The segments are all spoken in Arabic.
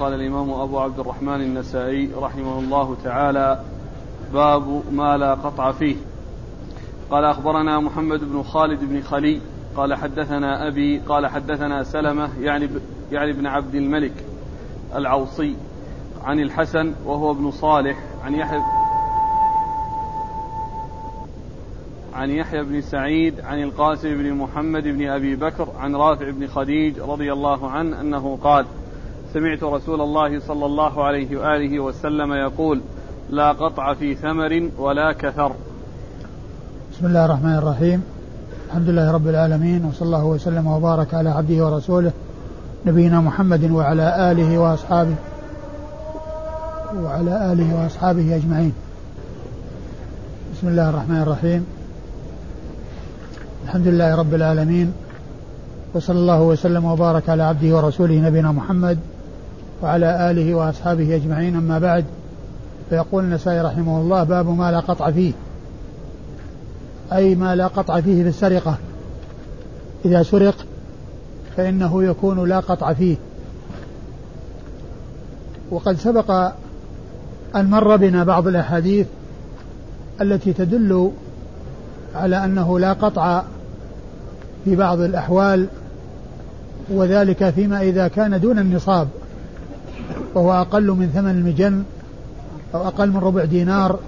قال الإمام أبو عبد الرحمن النسائي رحمه الله تعالى باب ما لا قطع فيه. قال أخبرنا محمد بن خالد بن خلي قال حدثنا أبي قال حدثنا سلمة يعني يعني ابن عبد الملك العوصي عن الحسن وهو ابن صالح عن يحيى عن يحيى بن سعيد عن القاسم بن محمد بن أبي بكر عن رافع بن خديج رضي الله عنه أنه قال: سمعت رسول الله صلى الله عليه وآله وسلم يقول: لا قطع في ثمر ولا كثر. بسم الله الرحمن الرحيم. الحمد لله رب العالمين وصلى الله وسلم وبارك على عبده ورسوله نبينا محمد وعلى آله وأصحابه وعلى آله وأصحابه أجمعين. بسم الله الرحمن الرحيم. الحمد لله رب العالمين وصلى الله وسلم وبارك على عبده ورسوله نبينا محمد وعلى آله وأصحابه أجمعين. أما بعد فيقول النسائي رحمه الله باب ما لا قطع فيه. أي ما لا قطع فيه في السرقة. إذا سرق فإنه يكون لا قطع فيه. وقد سبق أن مر بنا بعض الأحاديث التي تدل على أنه لا قطع في بعض الأحوال وذلك فيما إذا كان دون النصاب. وهو أقل من ثمن المجن أو أقل من ربع دينار.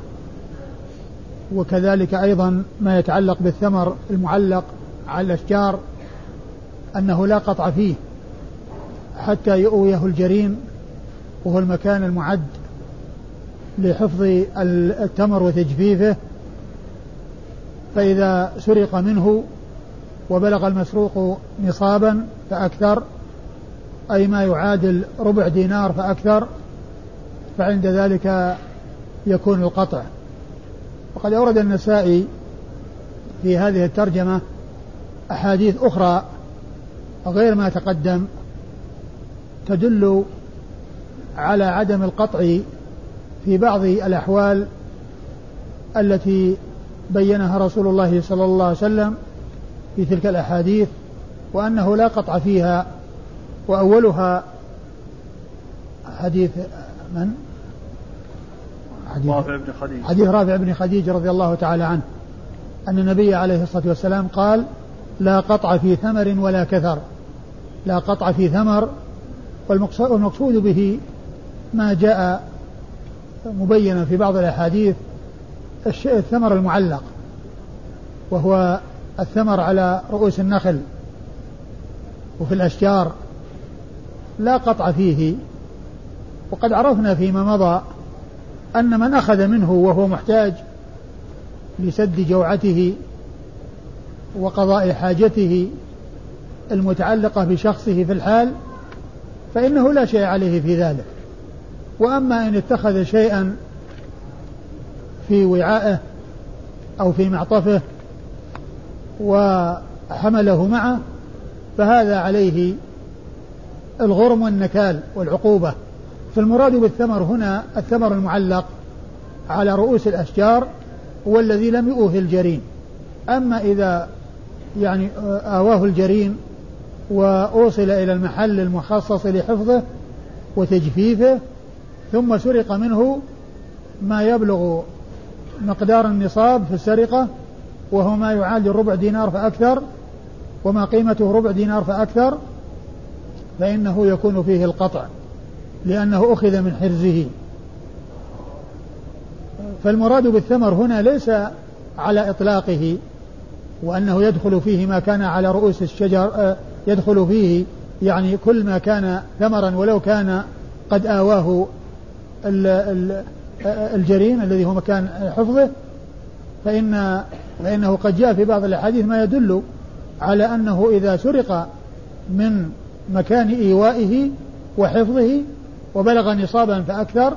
وكذلك أيضا ما يتعلق بالثمر المعلق على الأشجار أنه لا قطع فيه حتى يؤويه الجرين وهو المكان المعد لحفظ التمر وتجفيفه. فإذا سرق منه وبلغ المسروق نصابا فأكثر. أي ما يعادل ربع دينار فأكثر فعند ذلك يكون القطع. وقد أورد النسائي في هذه الترجمة أحاديث أخرى غير ما تقدم تدل على عدم القطع في بعض الأحوال التي بينها رسول الله صلى الله عليه وسلم في تلك الأحاديث وأنه لا قطع فيها وأولها حديث من؟ حديث رافع بن خديج. حديث رافع بن خديج رضي الله تعالى عنه. أن النبي عليه الصلاة والسلام قال لا قطع في ثمر ولا كثر. لا قطع في ثمر. والمقصود به ما جاء مبينا في بعض الأحاديث الثمر المعلق وهو الثمر على رؤوس النخل وفي الأشجار. لا قطع فيه. وقد عرفنا فيما مضى أن من أخذ منه وهو محتاج لسد جوعته وقضاء حاجته المتعلقة بشخصه في الحال فإنه لا شيء عليه في ذلك. وأما إن اتخذ شيئا في وعائه أو في معطفه وحمله معه فهذا عليه الغرم والنكال والعقوبة. فالمراد بالثمر هنا الثمر المعلق على رؤوس الأشجار والذي لم يؤه الجرين أما إذا يعني آواه الجرين وأوصل إلى المحل المخصص لحفظه وتجفيفه ثم سرق منه ما يبلغ مقدار النصاب في السرقة وهو ما يعادل ربع دينار فأكثر وما قيمته ربع دينار فأكثر فإنه يكون فيه القطع لأنه أخذ من حرزه. فالمراد بالثمر هنا ليس على إطلاقه وأنه يدخل فيه ما كان على رؤوس الشجر آه، يدخل فيه يعني كل ما كان ثمرا ولو كان قد آواه الجرين الذي هو مكان حفظه. فإن فإنه قد جاء في بعض الأحاديث ما يدل على أنه إذا سرق من مكان إيوائه وحفظه وبلغ نصابا فأكثر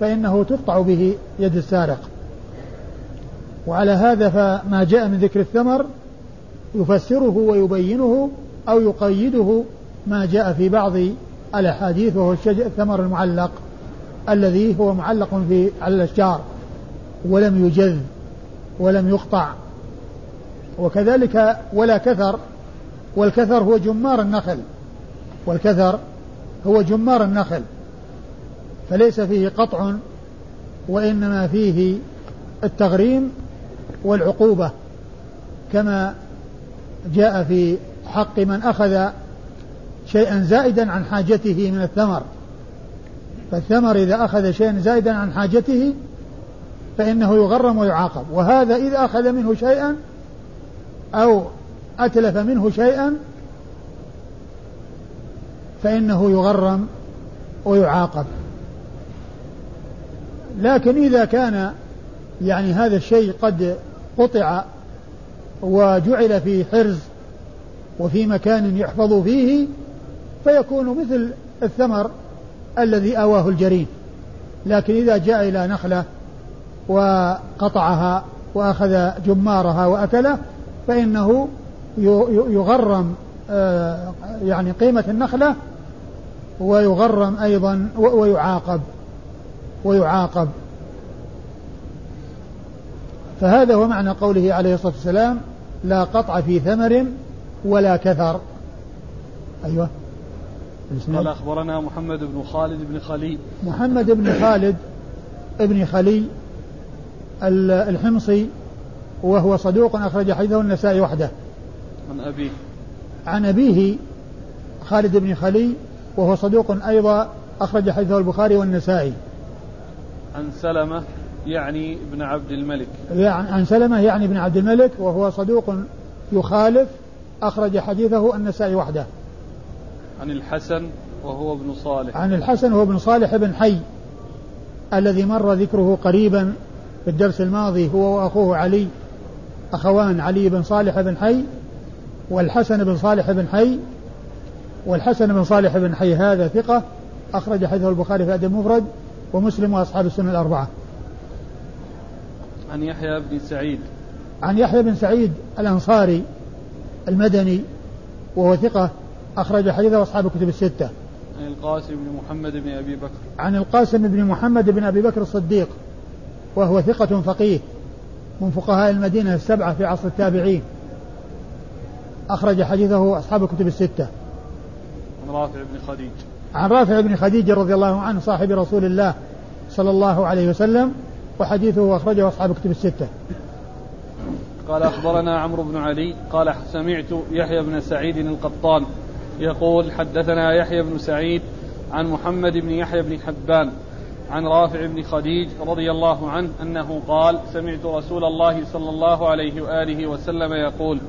فإنه تقطع به يد السارق. وعلى هذا فما جاء من ذكر الثمر يفسره ويبينه أو يقيده ما جاء في بعض الأحاديث وهو الثمر المعلق الذي هو معلق في على الأشجار ولم يجذ ولم يقطع. وكذلك ولا كثر والكثر هو جمار النخل. والكثر هو جمار النخل فليس فيه قطع وإنما فيه التغريم والعقوبة كما جاء في حق من أخذ شيئا زائدا عن حاجته من الثمر. فالثمر إذا أخذ شيئا زائدا عن حاجته فإنه يغرم ويعاقب وهذا إذا أخذ منه شيئا أو أتلف منه شيئا فإنه يغرم ويعاقب. لكن إذا كان يعني هذا الشيء قد قطع وجعل في حرز وفي مكان يحفظ فيه فيكون مثل الثمر الذي أواه الجرين لكن إذا جاء إلى نخلة وقطعها وأخذ جمارها وأكله فإنه يغرم آه، يعني قيمة النخلة ويغرم أيضا ويعاقب. ويعاقب. فهذا هو معنى قوله عليه الصلاة والسلام لا قطع في ثمر ولا كثر. أيوه. قال أخبرنا محمد بن خالد بن خلي. محمد بن خالد ابن خلي الحمصي وهو صدوق أخرج حديثه النسائي وحده. عن أبيه. عن أبيه خالد بن خلي وهو صدوق أيضا أخرج حديثه البخاري والنسائي. عن سلمة يعني ابن عبد الملك. يعني عن سلمة يعني ابن عبد الملك وهو صدوق يخالف أخرج حديثه النسائي وحده. عن الحسن وهو ابن صالح. عن الحسن وهو ابن صالح بن حي الذي مر ذكره قريبا في الدرس الماضي هو وأخوه علي أخوان علي بن صالح بن حي والحسن بن صالح بن حي والحسن بن صالح بن حي هذا ثقة أخرج حديثه البخاري في أدب المفرد ومسلم وأصحاب السنة الأربعة عن يحيى بن سعيد عن يحيى بن سعيد الأنصاري المدني وهو ثقة أخرج حديثه أصحاب الكتب الستة. عن القاسم بن محمد بن أبي بكر. عن القاسم بن محمد بن أبي بكر الصديق وهو ثقة فقيه من فقهاء المدينة السبعة في عصر التابعين. أخرج حديثه أصحاب الكتب الستة. عن رافع بن خديج. عن رافع بن خديج رضي الله عنه صاحب رسول الله صلى الله عليه وسلم وحديثه أخرجه أصحاب الكتب الستة. قال أخبرنا عمرو بن علي قال سمعت يحيى بن سعيد القطان يقول حدثنا يحيى بن سعيد عن محمد بن يحيى بن حبان عن رافع بن خديج رضي الله عنه أنه قال سمعت رسول الله صلى الله عليه وآله وسلم يقول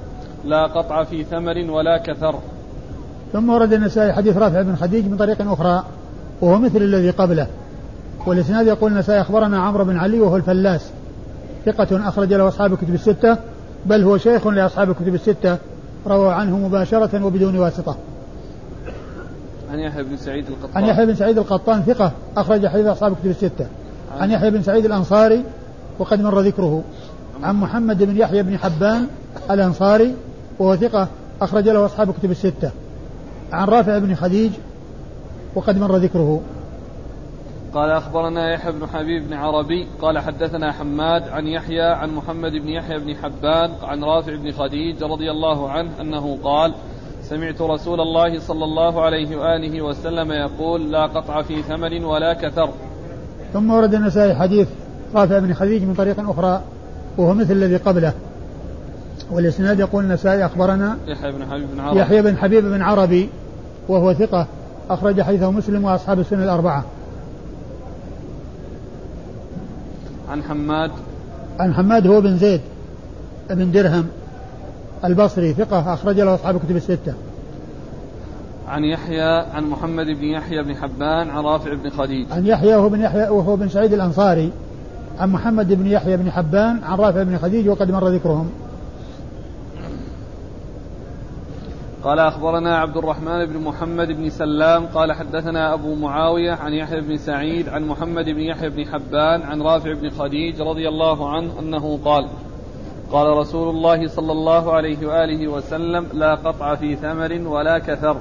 لا قطع في ثمر ولا كثر ثم ورد النسائي حديث رافع بن خديج من طريق أخرى وهو مثل الذي قبله. والإسناد يقول النسائي أخبرنا عمرو بن علي وهو الفلاس. ثقة أخرج له أصحاب الكتب الستة بل هو شيخ لأصحاب الكتب الستة. روى عنه مباشرة وبدون واسطة. عن يحيى بن سعيد القطان. عن يحيى بن سعيد القطان ثقة أخرج حديث أصحاب الكتب الستة. عن يحيى بن سعيد الأنصاري وقد مر ذكره. عن محمد بن يحيى بن حبان الأنصاري وهو ثقة أخرج له أصحاب الكتب الستة. عن رافع بن خديج وقد مر ذكره. قال أخبرنا يحيى بن حبيب بن عربي قال حدثنا حماد عن يحيى عن محمد بن يحيى بن حبان عن رافع بن خديج رضي الله عنه أنه قال سمعت رسول الله صلى الله عليه وآله وسلم يقول لا قطع في ثمر ولا كثر. ثم ورد النسائي حديث رافع بن خديج من طريق أخرى وهو مثل الذي قبله. والإسناد يقول النسائي أخبرنا يحيى بن حبيب بن عربي. يحيى بن حبيب بن عربي وهو ثقة أخرج حديثه مسلم وأصحاب السنة الأربعة عن حماد عن حماد هو بن زيد بن درهم البصري ثقة أخرج له أصحاب الكتب الستة. عن يحيى عن محمد بن يحيى بن حبان عن رافع بن خديج. عن يحيى وهو بن يحيى وهو بن سعيد الأنصاري عن محمد بن يحيى بن حبان عن رافع بن خديج وقد مر ذكرهم. قال أخبرنا عبد الرحمن بن محمد بن سلام قال حدثنا أبو معاوية عن يحيى بن سعيد عن محمد بن يحيى بن حبان عن رافع بن خديج رضي الله عنه أنه قال قال رسول الله صلى الله عليه وآله وسلم لا قطع في ثمر ولا كثر.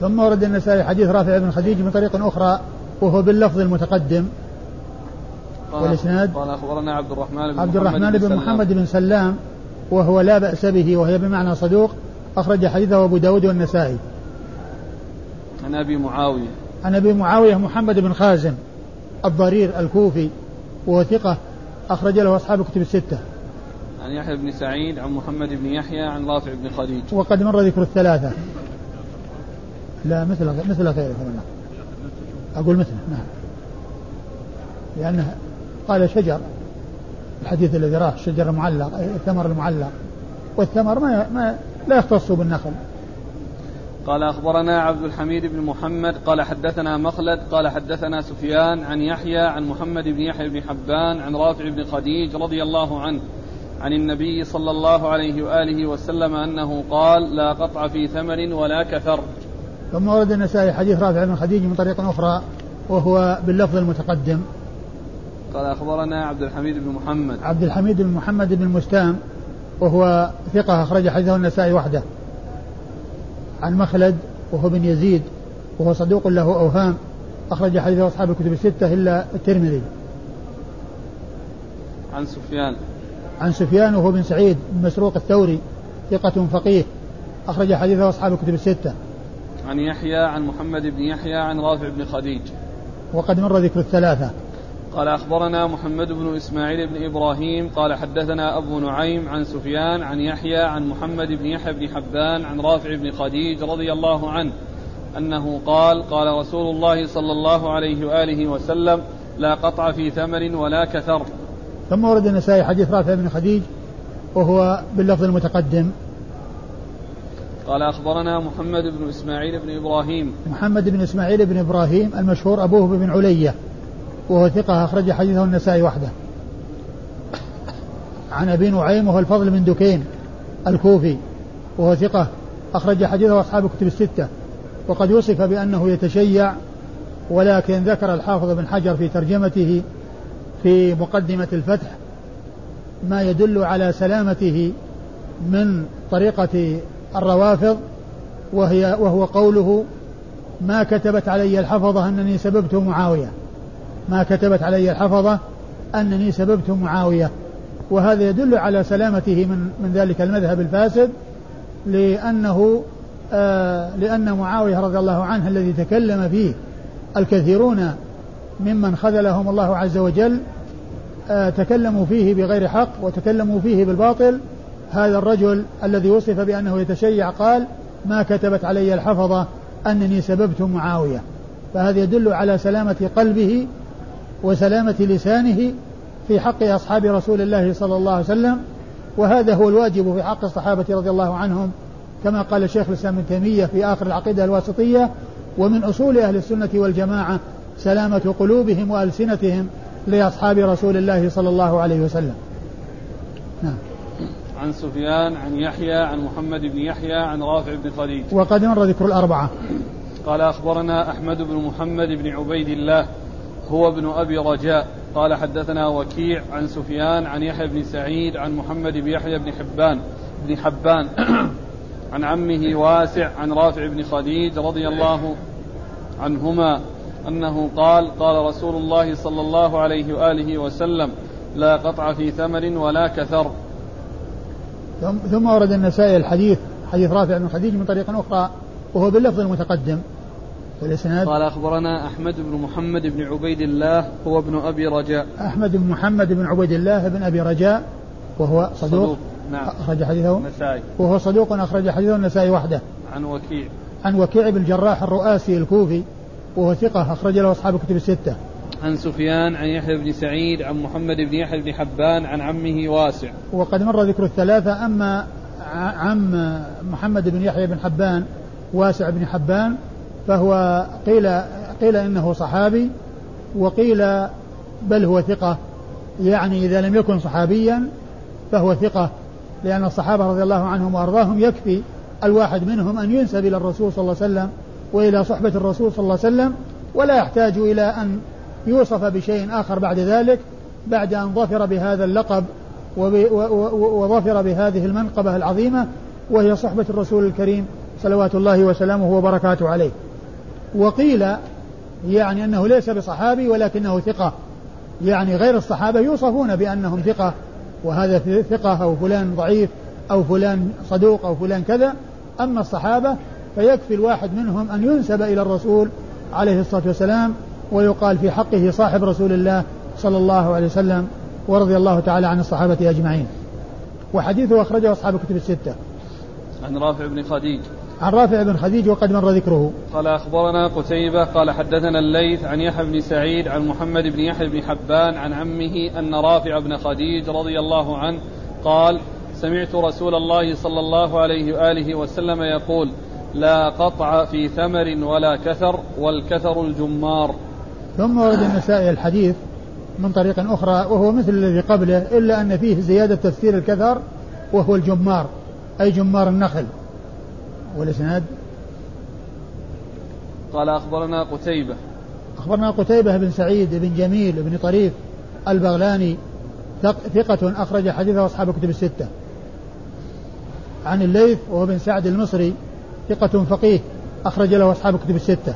ثم ورد النسائي حديث رافع بن خديج من طريق أخرى وهو باللفظ المتقدم. والإسناد؟ قال أخبرنا عبد الرحمن بن عبد الرحمن بن, بن محمد بن سلام وهو لا بأس به وهي بمعنى صدوق أخرج حديثه أبو داود والنسائي. عن أبي معاوية. عن أبي معاوية محمد بن خازم الضرير الكوفي وهو ثقة أخرج له أصحاب الكتب الستة. عن يحيى بن سعيد عن محمد بن يحيى عن رافع بن خديج وقد مر ذكر الثلاثة. لا مثل مثل غيره أقول مثله نعم. لأنه قال شجر الحديث الذي راه الشجر المعلق الثمر المعلق. والثمر ما, ما لا يختص بالنخل. قال أخبرنا عبد الحميد بن محمد قال حدثنا مخلد قال حدثنا سفيان عن يحيى عن محمد بن يحيى بن حبان عن رافع بن خديج رضي الله عنه عن النبي صلى الله عليه وآله وسلم أنه قال لا قطع في ثمر ولا كثر. ثم ورد النسائي حديث رافع بن خديج من طريق أخرى وهو باللفظ المتقدم. قال أخبرنا عبد الحميد بن محمد. عبد الحميد بن محمد بن مستام وهو ثقة أخرج حديثه النسائي وحده. عن مخلد وهو بن يزيد وهو صدوق له أوهام أخرج حديثه أصحاب الكتب الستة إلا الترمذي. عن سفيان. عن سفيان وهو بن سعيد بن مسروق الثوري ثقة فقيه أخرج حديثه أصحاب الكتب الستة. عن يحيى عن محمد بن يحيى عن رافع بن خديج. وقد مر ذكر الثلاثة. قال أخبرنا محمد بن إسماعيل بن إبراهيم قال حدثنا أبو نعيم عن سفيان عن يحيى عن محمد بن يحيى بن حبان عن رافع بن خديج رضي الله عنه أنه قال قال رسول الله صلى الله عليه وآله وسلم لا قطع في ثمر ولا كثر. ثم ورد النسائي حديث رافع بن خديج وهو باللفظ المتقدم. قال أخبرنا محمد بن إسماعيل بن إبراهيم. محمد بن إسماعيل بن إبراهيم المشهور أبوه بن علية. وهو ثقة أخرج حديثه النسائي وحده. عن أبي نعيم وهو الفضل بن دكين الكوفي وهو ثقة أخرج حديثه أصحاب الكتب الستة. وقد وصف بأنه يتشيع ولكن ذكر الحافظ بن حجر في ترجمته في مقدمة الفتح ما يدل على سلامته من طريقة الروافض وهي وهو قوله ما كتبت علي الحفظة أنني سببت معاوية. ما كتبت علي الحفظة أنني سببت معاوية. وهذا يدل على سلامته من من ذلك المذهب الفاسد لأنه آه لأن معاوية رضي الله عنه الذي تكلم فيه الكثيرون ممن خذلهم الله عز وجل آه تكلموا فيه بغير حق وتكلموا فيه بالباطل. هذا الرجل الذي وصف بأنه يتشيع قال ما كتبت علي الحفظة أنني سببت معاوية فهذا يدل على سلامة قلبه وسلامة لسانه في حق أصحاب رسول الله صلى الله عليه وسلم وهذا هو الواجب في حق الصحابة رضي الله عنهم كما قال الشيخ الإسلام ابن تيمية في آخر العقيدة الواسطية ومن أصول أهل السنة والجماعة سلامة قلوبهم وألسنتهم لأصحاب رسول الله صلى الله عليه وسلم. نعم. عن سفيان عن يحيى عن محمد بن يحيى عن رافع بن خديج وقد مر ذكر الأربعة. قال أخبرنا أحمد بن محمد بن عبيد الله هو ابن أبي رجاء. قال حدثنا وكيع عن سفيان عن يحيى بن سعيد عن محمد بن يحيى بن حبان بن حبان عن عمه واسع عن رافع بن خديج رضي الله عنهما أنه قال قال رسول الله صلى الله عليه وآله وسلم لا قطع في ثمر ولا كثر. ثم ورد النسائي الحديث حديث رافع بن خديج من طريق أخرى وهو باللفظ المتقدم. والإسناد؟ قال أخبرنا أحمد بن محمد بن عبيد الله هو ابن أبي رجاء. أحمد بن محمد بن عبيد الله بن أبي رجاء وهو صدوق, صدوق. نعم. أخرج حديثه. النسائي. وهو صدوق أخرج حديثه النسائي وحده. عن وكيع. عن وكيع بن الجراح الرؤاسي الكوفي وهو ثقة أخرج له أصحاب الكتب الستة. عن سفيان عن يحيى بن سعيد عن محمد بن يحيى بن حبان عن عمه واسع. وقد مر ذكر الثلاثة أما عم محمد بن يحيى بن حبان واسع بن حبان فهو قيل قيل إنه صحابي وقيل بل هو ثقة. يعني إذا لم يكن صحابيا فهو ثقة لأن الصحابة رضي الله عنهم وأرضاهم يكفي الواحد منهم أن ينسب إلى الرسول صلى الله عليه وسلم وإلى صحبة الرسول صلى الله عليه وسلم ولا يحتاج إلى أن يوصف بشيء آخر بعد ذلك بعد أن ظفر بهذا اللقب وظفر بهذه المنقبة العظيمة وهي صحبة الرسول الكريم صلوات الله وسلامه وبركاته عليه. وقيل يعني أنه ليس بصحابي ولكنه ثقة. يعني غير الصحابة يوصفون بأنهم ثقة وهذا ثقة أو فلان ضعيف أو فلان صدوق أو فلان كذا. أما الصحابة فيكفي الواحد منهم أن ينسب إلى الرسول عليه الصلاة والسلام ويقال في حقه صاحب رسول الله صلى الله عليه وسلم ورضي الله تعالى عن الصحابة أجمعين. وحديثه أخرجه أصحاب الكتب الستة. عن رافع بن خديج. عن رافع بن خديج وقد مر ذكره. قال أخبرنا قتيبة قال حدثنا الليث عن يحيى بن سعيد عن محمد بن يحيى بن حبان عن عمه أن رافع بن خديج رضي الله عنه قال سمعت رسول الله صلى الله عليه وآله وسلم يقول لا قطع في ثمر ولا كثر والكثر الجمار. ثم ورد النسائي الحديث من طريق أخرى وهو مثل الذي قبله إلا أن فيه زيادة تفسير الكثر وهو الجمار أي جمار النخل. والإسناد؟ قال أخبرنا قتيبة. أخبرنا قتيبة بن سعيد بن جميل بن طريف البغلاني ثقة أخرج حديثه أصحاب الكتب الستة. عن الليث وهو بن سعد المصري ثقة فقيه أخرج له أصحاب الكتب الستة.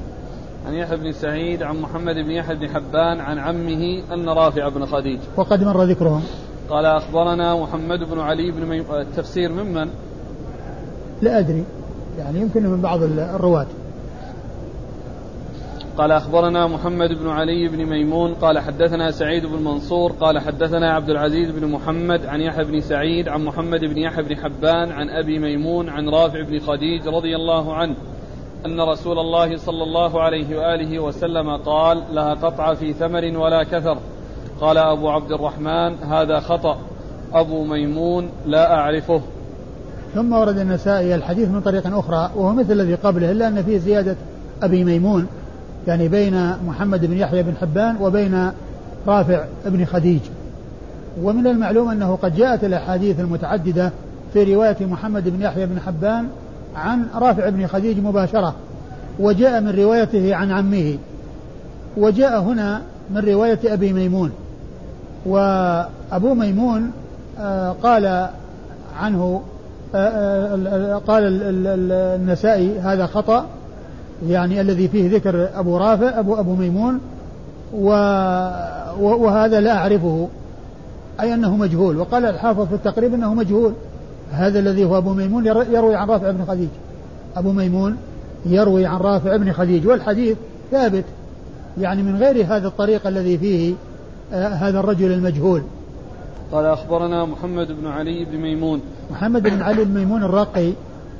عن يحيى بن سعيد عن محمد بن يحيى بن حبان عن عمه أن رافع بن خديج. وقد مر ذكرهم. قال أخبرنا محمد بن علي بن مي... التفسير ممن؟ لا أدري. يعني يمكن من بعض الرواة. قال أخبرنا محمد بن علي بن ميمون قال حدثنا سعيد بن منصور قال حدثنا عبد العزيز بن محمد عن يحيى بن سعيد عن محمد بن يحيى بن حبان عن أبي ميمون عن رافع بن خديج رضي الله عنه أن رسول الله صلى الله عليه وآله وسلم قال لا قطع في ثمر ولا كثر. قال أبو عبد الرحمن هذا خطأ. أبو ميمون لا أعرفه. ثم ورد النسائي الحديث من طريق أخرى وهو مثل الذي قبله إلا أن فيه زيادة أبي ميمون يعني بين محمد بن يحيى بن حبان وبين رافع بن خديج. ومن المعلوم أنه قد جاءت الأحاديث المتعددة في رواية محمد بن يحيى بن حبان عن رافع بن خديج مباشرة وجاء من روايته عن عمه وجاء هنا من رواية أبي ميمون. وأبو ميمون آه، قال عنه قال النسائي هذا خطأ يعني الذي فيه ذكر أبو رافع أبو أبو ميمون وهذا لا أعرفه أي أنه مجهول. وقال الحافظ في التقريب أنه مجهول. هذا الذي هو أبو ميمون يروي عن رافع بن خديج. أبو ميمون يروي عن رافع بن خديج. والحديث ثابت يعني من غير هذا الطريق الذي فيه آه هذا الرجل المجهول. قال أخبرنا محمد بن علي بن ميمون. محمد بن علي بن ميمون الرقي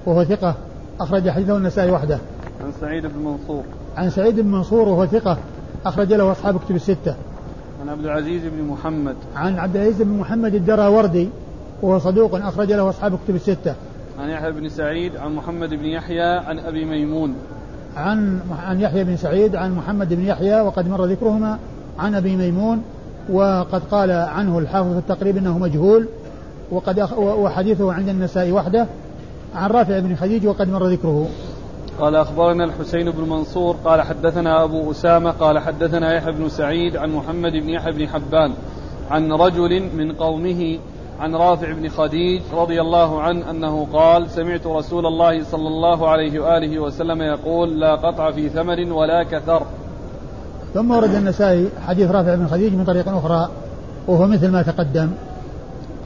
وهو ثقة أخرج حديثه النسائي وحده. عن سعيد بن منصور. عن سعيد بن منصور وهو ثقة أخرج له أصحاب كتب الستة. عن عبد العزيز بن محمد. عن عبد العزيز بن محمد الدراوردي وهو صدوق أخرج له أصحاب كتب الستة. عن يحيى بن سعيد عن محمد بن يحيى عن أبي ميمون. عن عن يحيى بن سعيد عن محمد بن يحيى وقد مر ذكرهما. عن أبي ميمون وقد قال عنه الحافظ في التقريب إنه مجهول وقد أخ وحديثه عند النساء وحده عن رافع بن خديج وقد مر ذكره. قال أخبرنا الحسين بن منصور قال حدثنا أبو أسامة قال حدثنا يحيى بن سعيد عن محمد بن يحيى بن حبان عن رجل من قومه عن رافع بن خديج رضي الله عنه أنه قال سمعت رسول الله صلى الله عليه وآله وسلم يقول لا قطع في ثمر ولا كثر. ثم ورد النسائي حديث رافع بن خديج من طريق أخرى وهو مثل ما تقدم.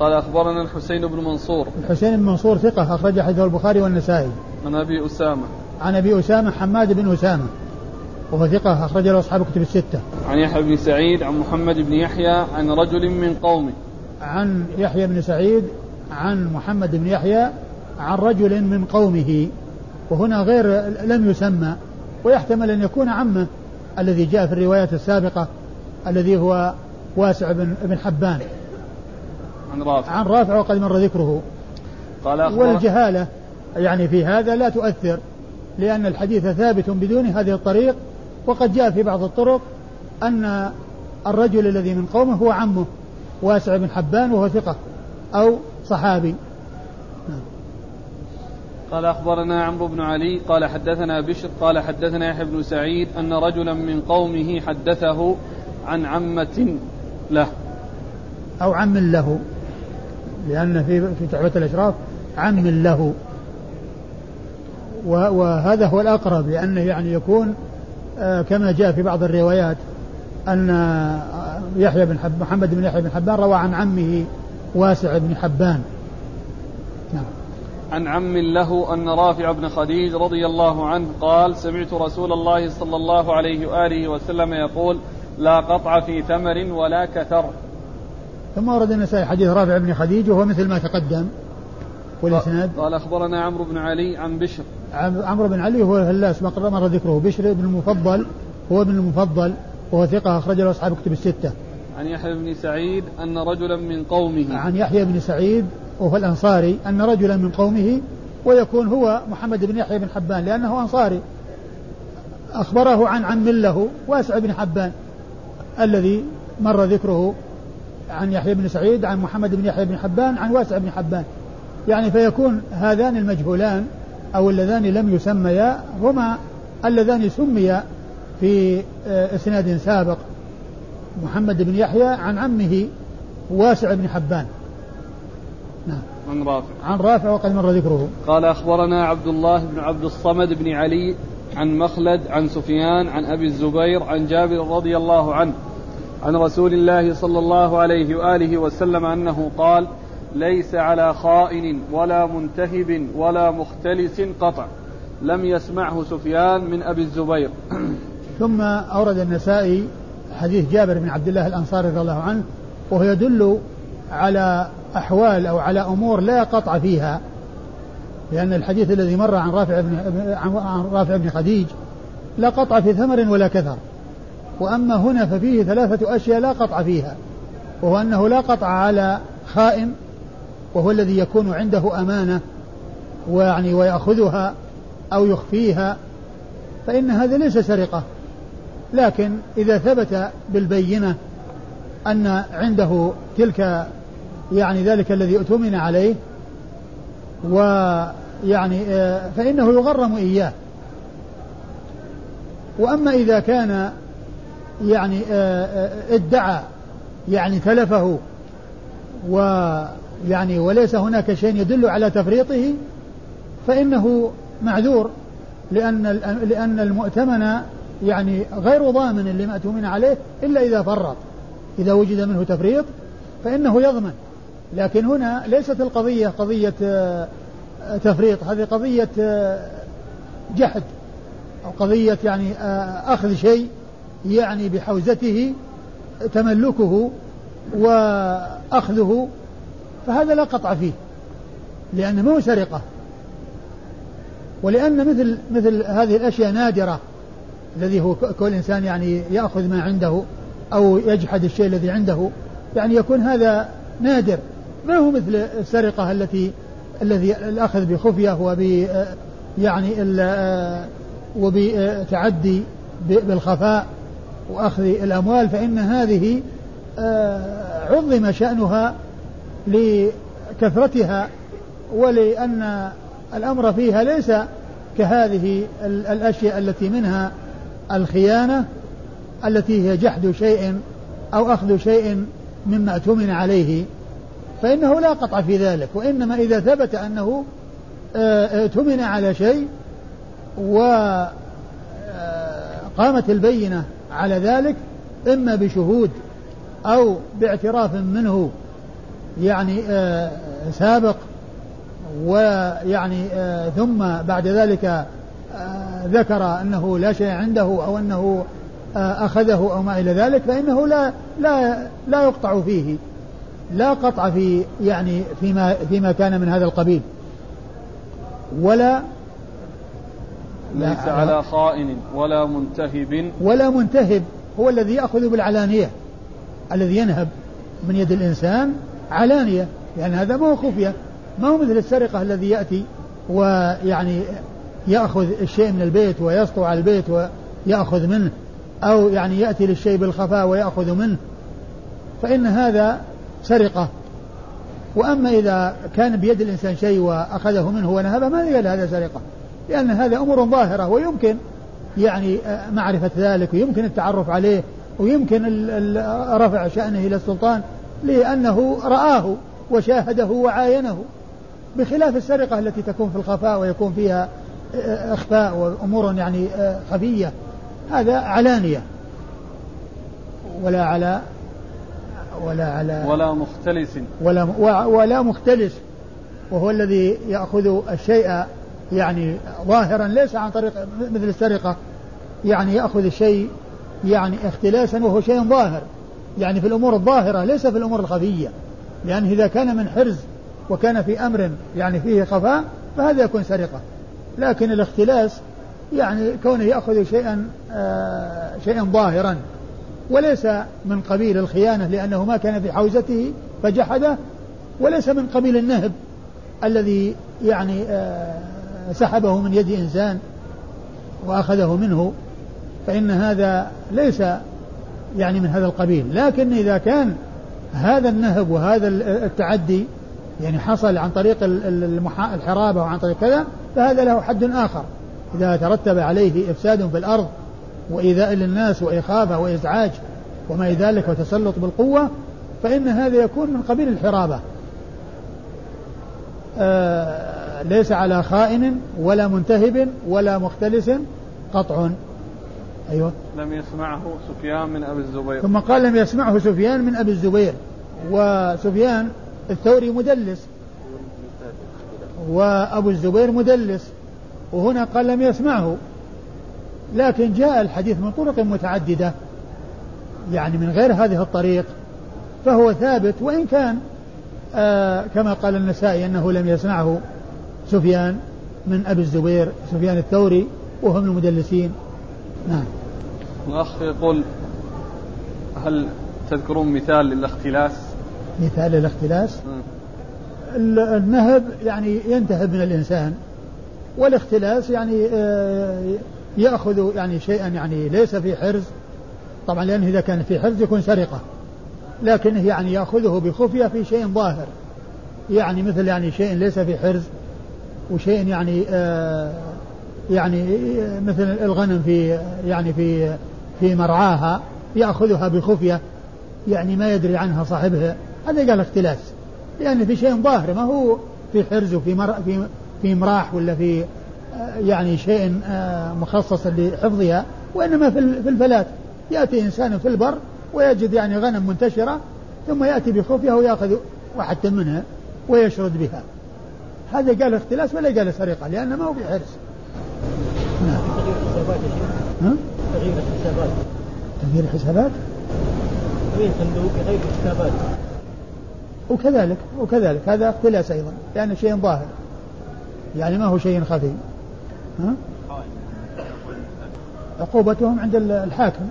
قال أخبرنا الحسين بن منصور. الحسين بن منصور ثقة أخرج حديثه البخاري والنسائي. عن أبي أسامة. عن أبي أسامة حماد بن أسامة. وهو ثقة أخرج له أصحاب كتب الستة. عن يحيى بن سعيد عن محمد بن يحيى عن رجل من قومه. عن يحيى بن سعيد عن محمد بن يحيى عن رجل من قومه وهنا غير لم يسمى ويحتمل أن يكون عمه الذي جاء في الروايات السابقة الذي هو واسع بن, بن حبان. عن رافع. عن رافع وقد مر ذكره. قال والجهالة يعني في هذا لا تؤثر لأن الحديث ثابت بدون هذه الطريق وقد جاء في بعض الطرق أن الرجل الذي من قومه هو عمه واسع بن حبان وهو ثقة أو صحابي. قال أخبرنا عمرو بن علي قال حدثنا بشر قال حدثنا يحيى بن سعيد أن رجلا من قومه حدثه عن عمة له. أو عم له لأن في في تحفة الأشراف عم له. وهذا هو الأقرب لأنه يعني يكون آه، كما جاء في بعض الروايات أن يحيى بن محمد بن يحيى بن حبان روى عن عمه واسع بن حبان. عن عم له أن رافع بن خديج رضي الله عنه قال سمعت رسول الله صلى الله عليه وآله وسلم يقول لا قطع في ثمر ولا كثر. ثم ورد النسائي حديث رافع بن خديج وهو مثل ما تقدم والإسناد. قال أخبرنا عمرو بن علي عن بشر. عمرو بن علي هو الهلاس مر ذكره. بشر بن المفضل هو ابن المفضل وهو ثقة أخرج له أصحاب كتب الستة. عن يحيى بن سعيد أن رجلا من قومه. عن يحيى بن سعيد وهو الأنصاري أن رجلا من قومه ويكون هو محمد بن يحيى بن حبان لأنه أنصاري. أخبره عن عم له واسع بن حبان الذي مر ذكره عن يحيى بن سعيد عن محمد بن يحيى بن حبان عن واسع بن حبان. يعني فيكون هذان المجهولان أو اللذان لم يسميا هما اللذان سميا في آه، إسناد سابق. محمد بن يحيى عن عمه واسع بن حبان. نعم. عن رافع. عن رافع وقد مر ذكره. قال أخبرنا عبد الله بن عبد الصمد بن علي عن مخلد عن سفيان عن أبي الزبير عن جابر رضي الله عنه عن رسول الله صلى الله عليه وآله وسلم أنه قال ليس على خائن ولا منتهب ولا مختلس قطع. لم يسمعه سفيان من أبي الزبير. ثم أورد النسائي حديث جابر بن عبد الله الأنصاري رضي الله عنه وهو يدل على أحوال أو على أمور لا قطع فيها لأن الحديث الذي مر عن رافع بن عن رافع بن خديج لا قطع في ثمر ولا كثر. وأما هنا ففيه ثلاثة أشياء لا قطع فيها وهو أنه لا قطع على خائن وهو الذي يكون عنده أمانة ويعني ويأخذها أو يخفيها فإن هذا ليس سرقة. لكن إذا ثبت بالبينة أن عنده تلك يعني ذلك الذي اؤتمن عليه ويعني آه، فإنه يغرم إياه. وأما إذا كان يعني آه، آه، ادعى يعني تلفه ويعني وليس هناك شيء يدل على تفريطه فإنه معذور لأن لأن المؤتمن يعني غير ضامن لما اؤتمن عليه إلا إذا فرط. إذا وجد منه تفريط فإنه يضمن. لكن هنا ليست القضية قضية آه، تفريط هذه قضية آه، جحد أو قضية يعني آه، أخذ شيء يعني بحوزته تملكه وأخذه فهذا لا قطع فيه لأنه مو سرقة. ولأن مثل مثل هذه الأشياء نادرة الذي هو كل إنسان يعني يأخذ ما عنده أو يجحد الشيء الذي عنده يعني يكون هذا نادر. ما هو مثل السرقة التي الذي الأخذ بخفية وب يعني وبتعدي بالخفاء وأخذ الأموال فإن هذه آه، عظم شأنها لكثرتها ولأن الأمر فيها ليس كهذه الأشياء التي منها الخيانة التي هي جحد شيء أو أخذ شيء مما اؤتمن عليه. فإنه لا قطع في ذلك وإنما إذا ثبت أنه آه، اؤتمن على شيء وقامت آه، البينة على ذلك إما بشهود أو باعتراف منه يعني آه، سابق ويعني ثم بعد ذلك ذكر أنه لا شيء عنده أو أنه أخذه أو ما إلى ذلك فإنه لا لا لا يقطع فيه. لا قطع في يعني فيما فيما كان من هذا القبيل. ولا ليس على خائن ولا منتهب. ولا منتهب. هو الذي يأخذ بالعلانية. الذي ينهب من يد الإنسان علانية. يعني هذا ما هو خفية. ما هو مثل السرقة الذي يأتي ويعني يأخذ الشيء من البيت ويسطو على البيت ويأخذ منه. أو يعني يأتي للشيء بالخفاء ويأخذ منه. فإن هذا سرقة. وأما إذا كان بيد الإنسان شيء وأخذه منه ونهبه ما يقال هذا سرقة. لأن هذا أمور ظاهرة ويمكن يعني معرفة ذلك ويمكن التعرف عليه ويمكن رفع شأنه إلى السلطان لأنه رآه وشاهده وعاينه. بخلاف السرقة التي تكون في الخفاء ويكون فيها إخفاء وأمور يعني خفية هذا علانية. ولا على ولا على ولا مختلس. ولا ولا مختلس. وهو الذي يأخذ الشيء يعني ظاهرا ليس عن طريق مثل السرقة. يعني يأخذ الشيء يعني اختلاسا وهو شيء ظاهر. يعني في الأمور الظاهرة ليس في الأمور الخفية. لأنه إذا كان من حرز وكان في أمر يعني فيه خفاء فهذا يكون سرقة. لكن الاختلاس يعني كونه يأخذ شيئا آه شيئا ظاهرا. وليس من قبيل الخيانة لأنه ما كان في حوزته فجحده وليس من قبيل النهب الذي يعني آه سحبه من يد إنسان وأخذه منه فإن هذا ليس يعني من هذا القبيل. لكن إذا كان هذا النهب وهذا التعدي يعني حصل عن طريق الحرابة وعن طريق كذا فهذا له حد آخر. إذا ترتب عليه إفساد في الأرض وإيذاء للناس وإخافة وإزعاج وما إلى ذلك وتسلط بالقوة فإن هذا يكون من قبيل الحرابة. آه ليس على خائن ولا منتهب ولا مختلس قطع. أيوة. لم يسمعه سفيان من أبي الزبير. ثم قال لم يسمعه سفيان من أبي الزبير. وسفيان الثوري مدلس. وأبو الزبير مدلس. وهنا قال لم يسمعه. لكن جاء الحديث من طرق متعددة يعني من غير هذه الطريق فهو ثابت وإن كان آه كما قال النسائي أنه لم يسمعه سفيان من أبي الزبير سفيان الثوري وهم المدلسين. نعم. الأخ يقول هل تذكرون مثال للاختلاس؟ مثال للاختلاس؟ النهب يعني ينتهب من الإنسان والاختلاس يعني آه، يأخذ يعني شيئا يعني ليس في حرز. طبعا لأنه إذا كان في حرز يكون سرقة. لكنه يعني يأخذه بخفية في شيء ظاهر. يعني مثل يعني شيء ليس في حرز وشيء يعني آه يعني مثل الغنم في يعني في في مرعاها يأخذها بخفية. يعني ما يدري عنها صاحبها. هذا قال اختلاس. لأن في شيء ظاهر. ما هو في حرز وفي مر في في مراح ولا في آه، يعني شيء آه، مخصص لحفظها وإنما في الفلات. يأتي إنسان في البر ويجد يعني غنم منتشرة ثم يأتي بخفية ويأخذ واحدة منها ويشرد بها. هذا قال اختلاس ولا قال سرقة؟ لأنه ما هو في حرز نعم. تغيير الحسابات تغيير الحسابات. تغيير صندوق غير الحسابات. وكذلك وكذلك. هذا اختلاس أيضا لأنه شيء ظاهر. يعني ما هو شيء خفي. ها؟ عقوبتهم عند الحاكم.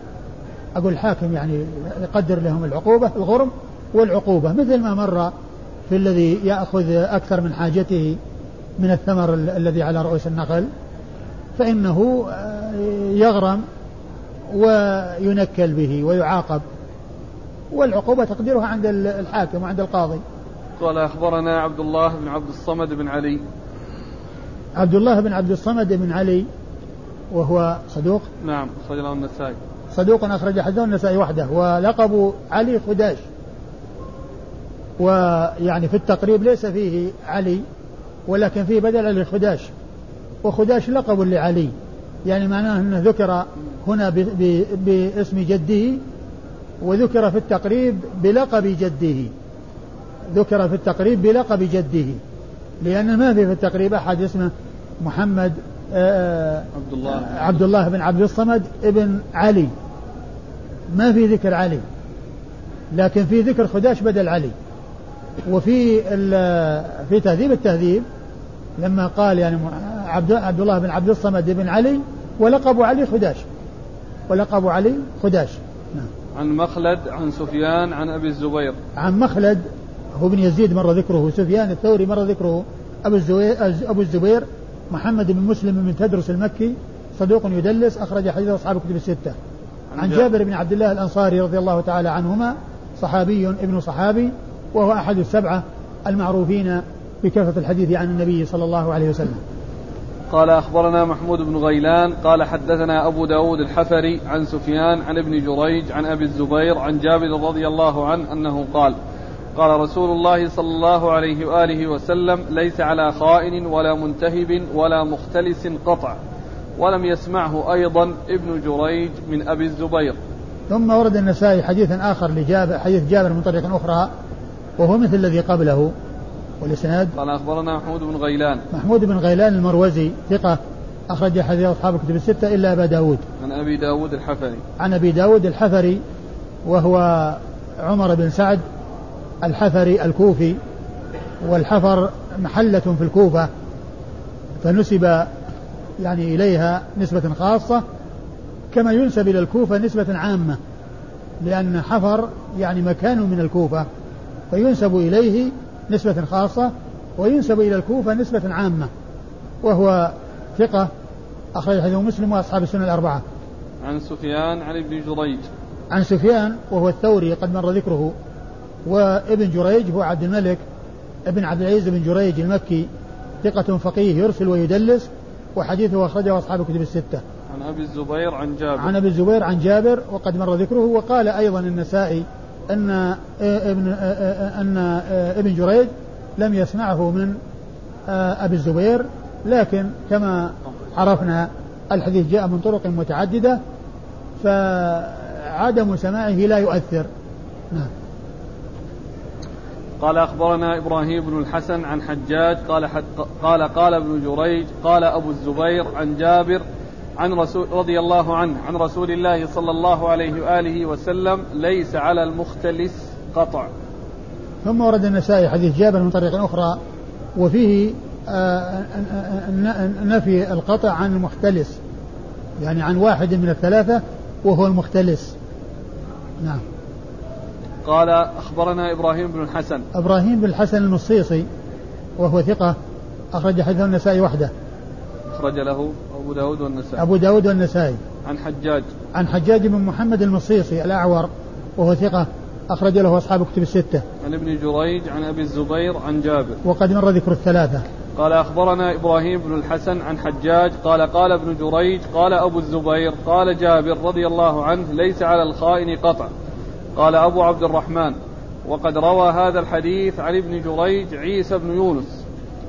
أقول الحاكم يعني يقدر لهم العقوبة الغرم والعقوبة مثل ما مر في الذي يأخذ أكثر من حاجته من الثمر الذي على رؤوس النخل فإنه آه، يغرم وينكل به ويعاقب. والعقوبة تقديرها عند الحاكم وعند القاضي. قال أخبرنا عبد الله بن عبد الصمد بن علي. عبد الله بن عبد الصمد بن علي وهو صدوق. نعم أخرج له النسائي. صدوق أخرج حديثه النسائي وحده ولقب علي خداش ويعني في التقريب ليس فيه علي ولكن فيه بدل علي خداش وخداش لقب لعلي. يعني معناه أنه ذكر هنا باسم جده وذكر في التقريب بلقب جده. ذكر في التقريب بلقب جده. لأن ما في في التقريب أحد اسمه محمد آه، آه، عبد الله عبد الله بن عبد الصمد ابن علي. ما في ذكر علي لكن في ذكر خداش بدل علي. وفي في تهذيب التهذيب لما قال يعني عبد عبد الله بن عبد الصمد بن علي ولقب علي خداش. ولقب علي خداش. نعم. عن مخلد عن سفيان عن أبي الزبير. عن مخلد هو بن يزيد مر ذكره سفيان الثوري مر ذكره أبو الزبير أبو الزبير محمد بن مسلم بن تدرس المكي صدوق يدلس أخرج حديث أصحاب الكتب الستة. عن جابر بن عبد الله الأنصاري رضي الله تعالى عنهما صحابي ابن صحابي وهو أحد السبعة المعروفين بكثرة الحديث عن النبي صلى الله عليه وسلم. قال أخبرنا محمود بن غيلان قال حدثنا أبو داود الحفري عن سفيان عن ابن جريج عن أبي الزبير عن جابر رضي الله عنه أنه قال قال رسول الله صلى الله عليه وآله وسلم ليس على خائن ولا منتهب ولا مختلس قطع. ولم يسمعه أيضا ابن جريج من أبي الزبير. ثم ورد النسائي حديثا آخر لجابر حديث جابر من طريق أخرى وهو مثل الذي قبله والإسناد. قال أخبرنا محمود بن غيلان. محمود بن غيلان المروزي ثقة أخرج حديث أصحاب الكتب الستة إلا أبا داود. عن أبي داود الحفري. عن أبي داود الحفري وهو عمر بن سعد الحفري الكوفي والحفر محلة في الكوفة فنسب يعني إليها نسبة خاصة كما ينسب إلى الكوفة نسبة عامة لأن حفر يعني مكان من الكوفة فينسب إليه نسبة خاصة وينسب إلى الكوفة نسبة عامة وهو ثقة أخرج حديث مسلم وأصحاب السنة الأربعة. عن سفيان عن ابن جريج. عن سفيان وهو الثوري قد مر ذكره. وابن جريج هو عبد الملك ابن عبد العزيز بن جريج المكي ثقة فقيه يرسل ويدلس وحديثه أخرجه أصحاب الكتب الستة. عن أبي الزبير عن جابر. عن أبي الزبير عن جابر وقد مر ذكره وقال أيضا النسائي أن ابن أن ابن جريج لم يسمعه من أبي الزبير لكن كما عرفنا الحديث جاء من طرق متعددة فعدم سماعه لا يؤثر نعم قال أخبرنا إبراهيم بن الحسن عن حجاج قال قال قال ابن جريج قال أبو الزبير عن جابر عن رسول رضي الله عنه عن رسول الله صلى الله عليه وآله وسلم ليس على المختلس قطع. ثم ورد النسائي حديث جابر من طريق أخرى وفيه آه، نفي القطع عن المختلس يعني عن واحد من الثلاثة وهو المختلس. نعم. قال أخبرنا إبراهيم بن الحسن. إبراهيم بن الحسن المصيصي وهو ثقة أخرج حديث النسائي وحده. أخرج له أبو داود والنسائي. أبو داود والنسائي. عن حجاج. عن حجاج بن محمد المصيصي الأعور وهو ثقة أخرج له أصحاب كتب الستة. عن ابن جريج عن أبي الزبير عن جابر. وقد مر ذكر الثلاثة. قال أخبرنا إبراهيم بن الحسن عن حجاج. قال قال ابن جريج قال أبو الزبير قال جابر رضي الله عنه ليس على الخائن قطع. قال أبو عبد الرحمن وقد روى هذا الحديث عن ابن جريج عيسى بن يونس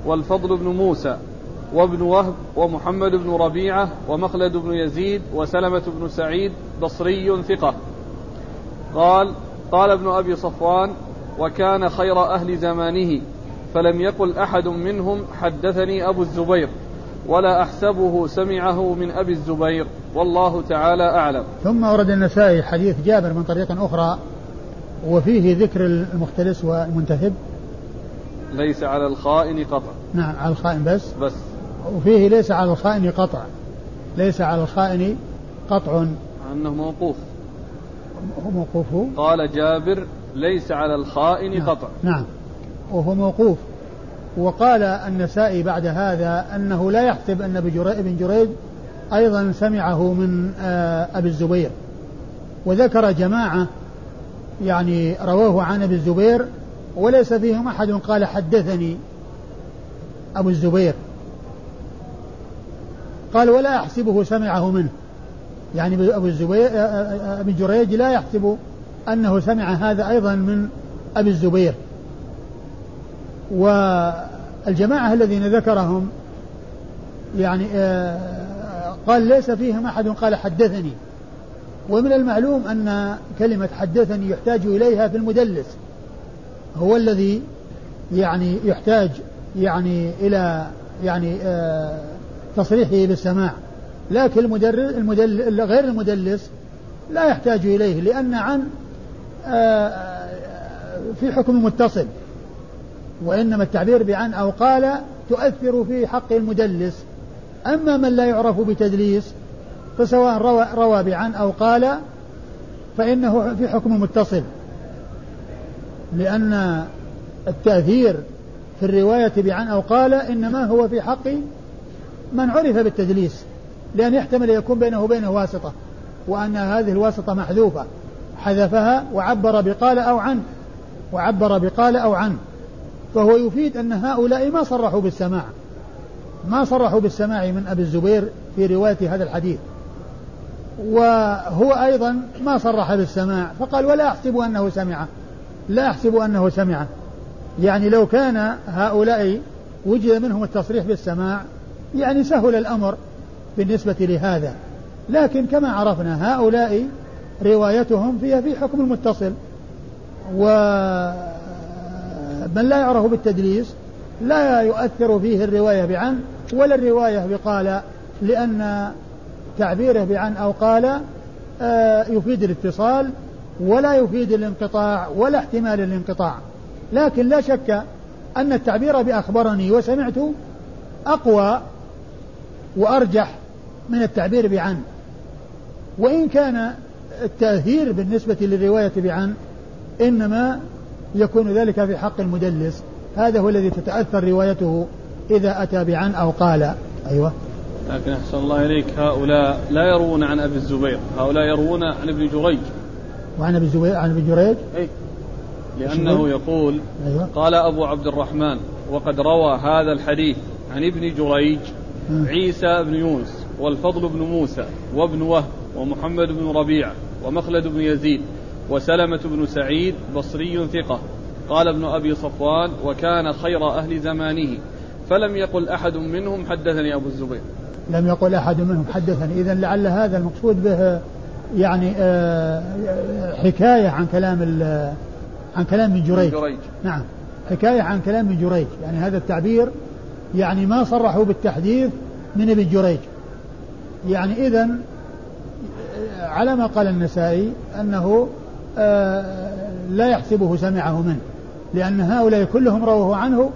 والفضل بن موسى وابن وهب ومحمد بن ربيعة ومخلد بن يزيد وسلمة بن سعيد بصري ثقة. قال قال ابن أبي صفوان وكان خير أهل زمانه فلم يقل أحد منهم حدثني أبو الزبير. ولا أحسبه سمعه من أبي الزبير والله تعالى أعلم. ثم ورد النسائي حديث جابر من طريق أخرى وفيه ذكر المختلس والمنتهب. ليس على الخائن قطع. نعم على الخائن بس. بس. وفيه ليس على الخائن قطع. ليس على الخائن قطع. أنه موقوف. هو موقوف. قال جابر ليس على الخائن نعم قطع. نعم. وهو موقوف. وقال النسائي بعد هذا أنه لا يحسب أن ابن جريج أيضا سمعه من آه، أبي الزبير. وذكر جماعة يعني رواه عن أبي الزبير وليس فيهم أحد قال حدثني أبو الزبير. قال ولا أحسبه سمعه منه. يعني أبو الزبير آه، آه، أبي جريج لا يحسب أنه سمع هذا أيضا من أبي الزبير. والجماعة الذين ذكرهم يعني آه، قال ليس فيهم أحد قال حدثني. ومن المعلوم أن كلمة حدثني يحتاج إليها في المدلس. هو الذي يعني يحتاج يعني إلى يعني آه، تصريحه بالسماع. لكن المدرس المدل غير المدلس لا يحتاج إليه لأن عن آه، في حكم متصل. وإنما التعبير بعن أو قال تؤثر في حق المدلس أما من لا يعرف بتدليس فسواء روى, روى بعن أو قال فإنه في حكم متصل. لأن التأثير في الرواية بعن أو قال إنما هو في حق من عرف بالتدليس لأن يحتمل يكون بينه وبينه واسطة وأن هذه الواسطة محذوفة. حذفها وعبر بقال أو عن وعبر بقال أو عن. فهو يفيد أن هؤلاء ما صرحوا بالسماع. ما صرحوا بالسماع من أبي الزبير في رواية هذا الحديث. وهو أيضا ما صرح بالسماع فقال ولا أحسب أنه سمعه. لا أحسب أنه سمعه. يعني لو كان هؤلاء وجد منهم التصريح بالسماع يعني سهل الأمر بالنسبة لهذا. لكن كما عرفنا هؤلاء روايتهم فيها في حكم المتصل ومن لا يعرف بالتدليس لا يؤثر فيه الرواية بعن ولا الرواية بقال لأن تعبيره بعن أو قال آه، يفيد الاتصال ولا يفيد الانقطاع ولا احتمال الانقطاع. لكن لا شك أن التعبير بأخبرني وسمعت أقوى وأرجح من التعبير بعن. وإن كان التأثير بالنسبة للرواية بعن إنما يكون ذلك في حق المدلس. هذا هو الذي تتأثر روايته إذا أتى بعن أو قال. أيوة. لكن أحسن الله إليك هؤلاء لا يروون عن أبي الزبير هؤلاء يروون عن ابن جريج. وعن أبي الزبير عن ابن جريج؟ أي لأنه يقول أيوة. قال أبو عبد الرحمن وقد روى هذا الحديث عن ابن جريج عيسى بن يونس والفضل بن موسى وابن وهب ومحمد بن ربيعة ومخلد بن يزيد. وسلمة بن سعيد بصري ثقة. قال ابن أبي صفوان وكان خير أهل زمانه. فلم يقل أحد منهم حدثني أبو الزبير. لم يقل أحد منهم حدثني. إذا لعل هذا المقصود به يعني آه، حكاية عن كلام عن كلام من جريج. جريج. نعم. حكاية عن كلام من جريج. يعني هذا التعبير يعني ما صرحوا بالتحديث من ابن جريج. يعني إذا على ما قال النسائي أنه آه، لا يحسبه سمعه منه لأن هؤلاء كلهم روه عنه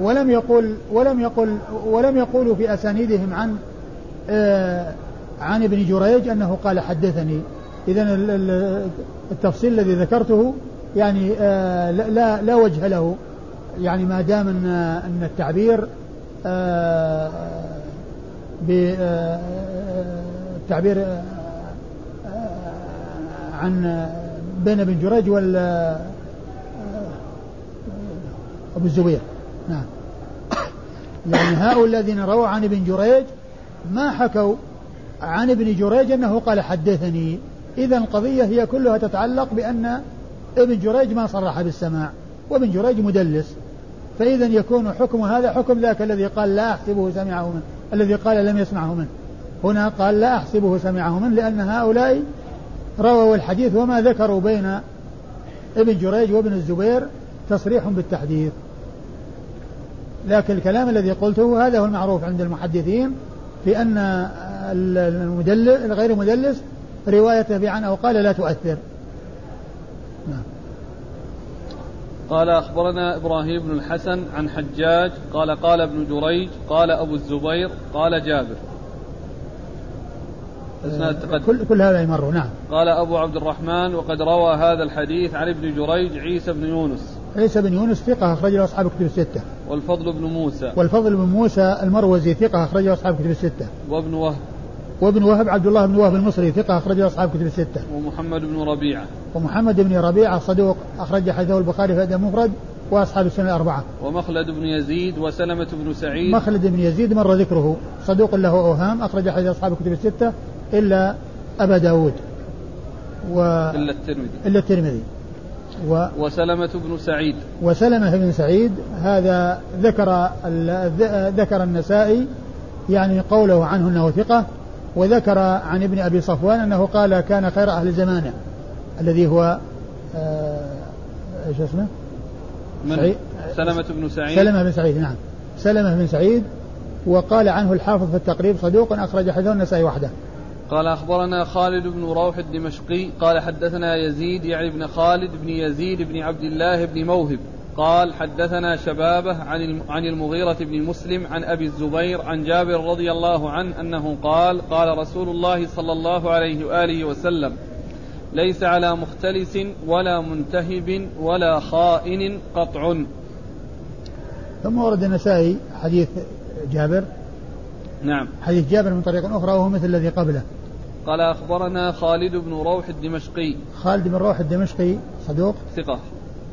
ولم يقل ولم يقل ولم يقولوا في أسانيدهم عن آه، عن ابن جريج أنه قال حدثني. إذا التفصيل الذي ذكرته يعني آه، لا لا وجه له. يعني ما دام أن أن التعبير بالتعبير عن بين ابن جريج وال أبو الزبير. نعم. يعني هؤلاء الذين رووا عن ابن جريج ما حكوا عن ابن جريج أنه قال حدثني. اذا القضية هي كلها تتعلق بأن ابن جريج ما صرح بالسماع وابن جريج مدلس. فاذا يكون حكم هذا حكم ذاك الذي قال لا أحسبه سمعه منه الذي قال لم يسمعه منه هنا قال لا أحسبه سمعه منه لأن هؤلاء رووا الحديث وما ذكروا بين ابن جريج وابن الزبير تصريح بالتحديث لكن الكلام الذي قلته هذا هو المعروف عند المحدثين في أن الغير مدلس روايته بعن أو قال لا تؤثر. قال أخبرنا إبراهيم بن الحسن عن حجاج قال قال ابن جريج قال أبو الزبير قال جابر كل, كل هذا يمر نعم. قال أبو عبد الرحمن وقد روى هذا الحديث عن ابن جريج عيسى بن يونس. عيسى بن يونس ثقة أخرج له أصحاب كتب الستة. والفضل بن موسى. والفضل بن موسى المروزي ثقة أخرج له أصحاب كتب الستة. وابن وهب. وابن وهب عبد الله بن وهب المصري ثقة أخرج له أصحاب كتب الستة. ومحمد بن ربيعة. ومحمد بن ربيعة صدوق أخرج حديثه البخاري في أدب مفرد وأصحاب السنة الأربعة. ومخلد بن يزيد وسلمة بن سعيد. مخلد بن يزيد مر ذكره. صدوق له أوهام أخرج حديث أصحاب الكتب الستة. إلا أبا داود و إلا الترمذي. إلا الترمذي. و وسلمة بن سعيد. وسلمة بن سعيد هذا ذكر ذكر النسائي يعني قوله عنه إنه ثقة وذكر عن ابن أبي صفوان إنه قال كان خير أهل زمانه الذي هو آه، إيش اسمه؟ من؟ سلمة بن سعيد. سلمة بن سعيد نعم. سلمة بن سعيد وقال عنه الحافظ في التقريب صدوق أخرج حديثه النسائي وحده. قال أخبرنا خالد بن روح الدمشقي قال حدثنا يزيد يعني ابن خالد بن يزيد بن عبد الله بن موهب قال حدثنا شبابه عن عن المغيرة بن مسلم عن أبي الزبير عن جابر رضي الله عنه أنه قال قال رسول الله صلى الله عليه وآله وسلم ليس على مختلس ولا منتهب ولا خائن قطع. ثم ورد النسائي حديث جابر. نعم. حديث جابر من طريق أخرى وهو مثل الذي قبله. قال أخبرنا خالد بن روح الدمشقي. خالد بن روح الدمشقي صدوق؟ ثقة.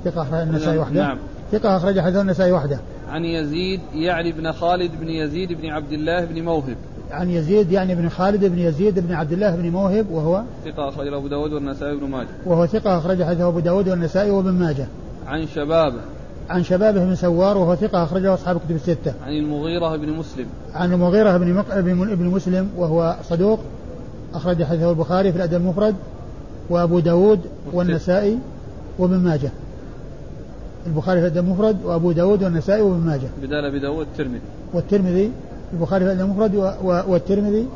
ثقة أخرج النسائي وحده. نعم. ثقة أخرج حديث النسائي وحده. عن يزيد يعني بن خالد بن يزيد بن عبد الله بن موهب. عن يزيد يعني بن خالد بن يزيد بن عبد الله بن موهب وهو؟ ثقة أخرج أبو داود والنسائي بن ماجه. وهو ثقة أخرج حديث أبو داود والنسائي وابن ماجه. عن شبابه عن شبابه بن سوار وهو ثقة أخرجه أصحاب كتب الستة. عن المغيرة بن مسلم. عن المغيرة بن مق... بن مسلم وهو صدوق. أخرج حديثه البخاري في الأدب المفرد وأبو داود والنسائي وابن ماجه. البخاري في الأدب المفرد وأبو داود والنسائي وابن ماجه. بدال أبي داود الترمذي. والترمذي البخاري في الأدب المفرد والترمذي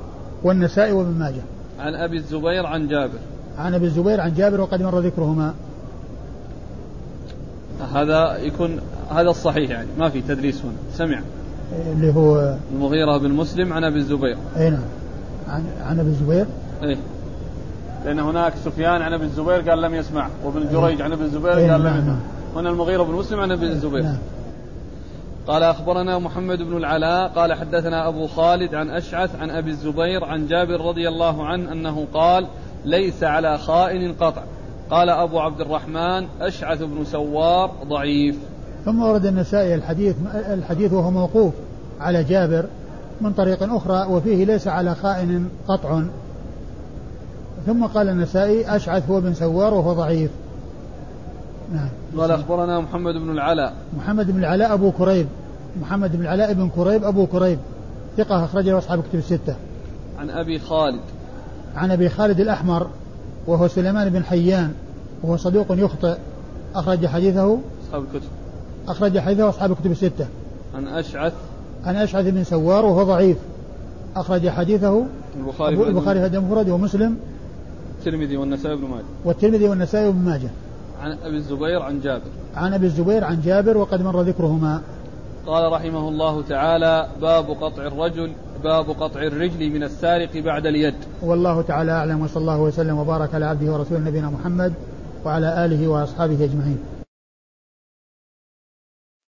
والنسائي وابن ماجه. عن أبي الزبير عن جابر. عن أبي الزبير عن جابر وقد مر ذكرهما. هذا يكون هذا الصحيح يعني ما في تدريس هنا. سمع. اللي هو المغيرة بن مسلم عن أبي الزبير. أي نعم. عن, عن أبي الزبير؟ إيه. لأن هناك سفيان عن أبي الزبير قال لم يسمع وابن جريج عن أبي الزبير قال لم نعم، يسمع. نعم. هنا المغيرة بن مسلم عن أبي الزبير. نعم. قال أخبرنا محمد بن العلاء قال حدثنا أبو خالد عن أشعث عن أبي الزبير عن جابر رضي الله عنه أنه قال ليس على خائن قطع قال أبو عبد الرحمن أشعث بن سوار ضعيف ثم ورد النسائي الحديث الحديث وهو موقوف على جابر من طريق أخرى وفيه ليس على خائن قطع. ثم قال النسائي أشعث هو بن سوار وهو ضعيف. نعم. قال أخبرنا محمد بن العلاء. محمد بن العلاء أبو كريب. محمد بن العلاء بن كريب أبو كريب. ثقة أخرجه أصحاب كتب الستة. عن أبي خالد. عن أبي خالد الأحمر وهو سليمان بن حيان وهو صدوق يخطئ. أخرج حديثه أصحاب الكتب. أخرج حديثه أصحاب الكتب الستة. عن أشعث عن أشعث بن سوار وهو ضعيف. أخرج حديثه البخاري البخاري في المفرد ومسلم الترمذي والنسائي بن ماجه. والترمذي والنسائي بن ماجه. عن أبي الزبير عن جابر. عن أبي الزبير عن جابر وقد مر ذكرهما. قال رحمه الله تعالى باب قطع الرجل باب قطع الرجل من السارق بعد اليد. والله تعالى أعلم وصلى الله وسلم وبارك على عبده ورسوله نبينا محمد وعلى آله وأصحابه أجمعين.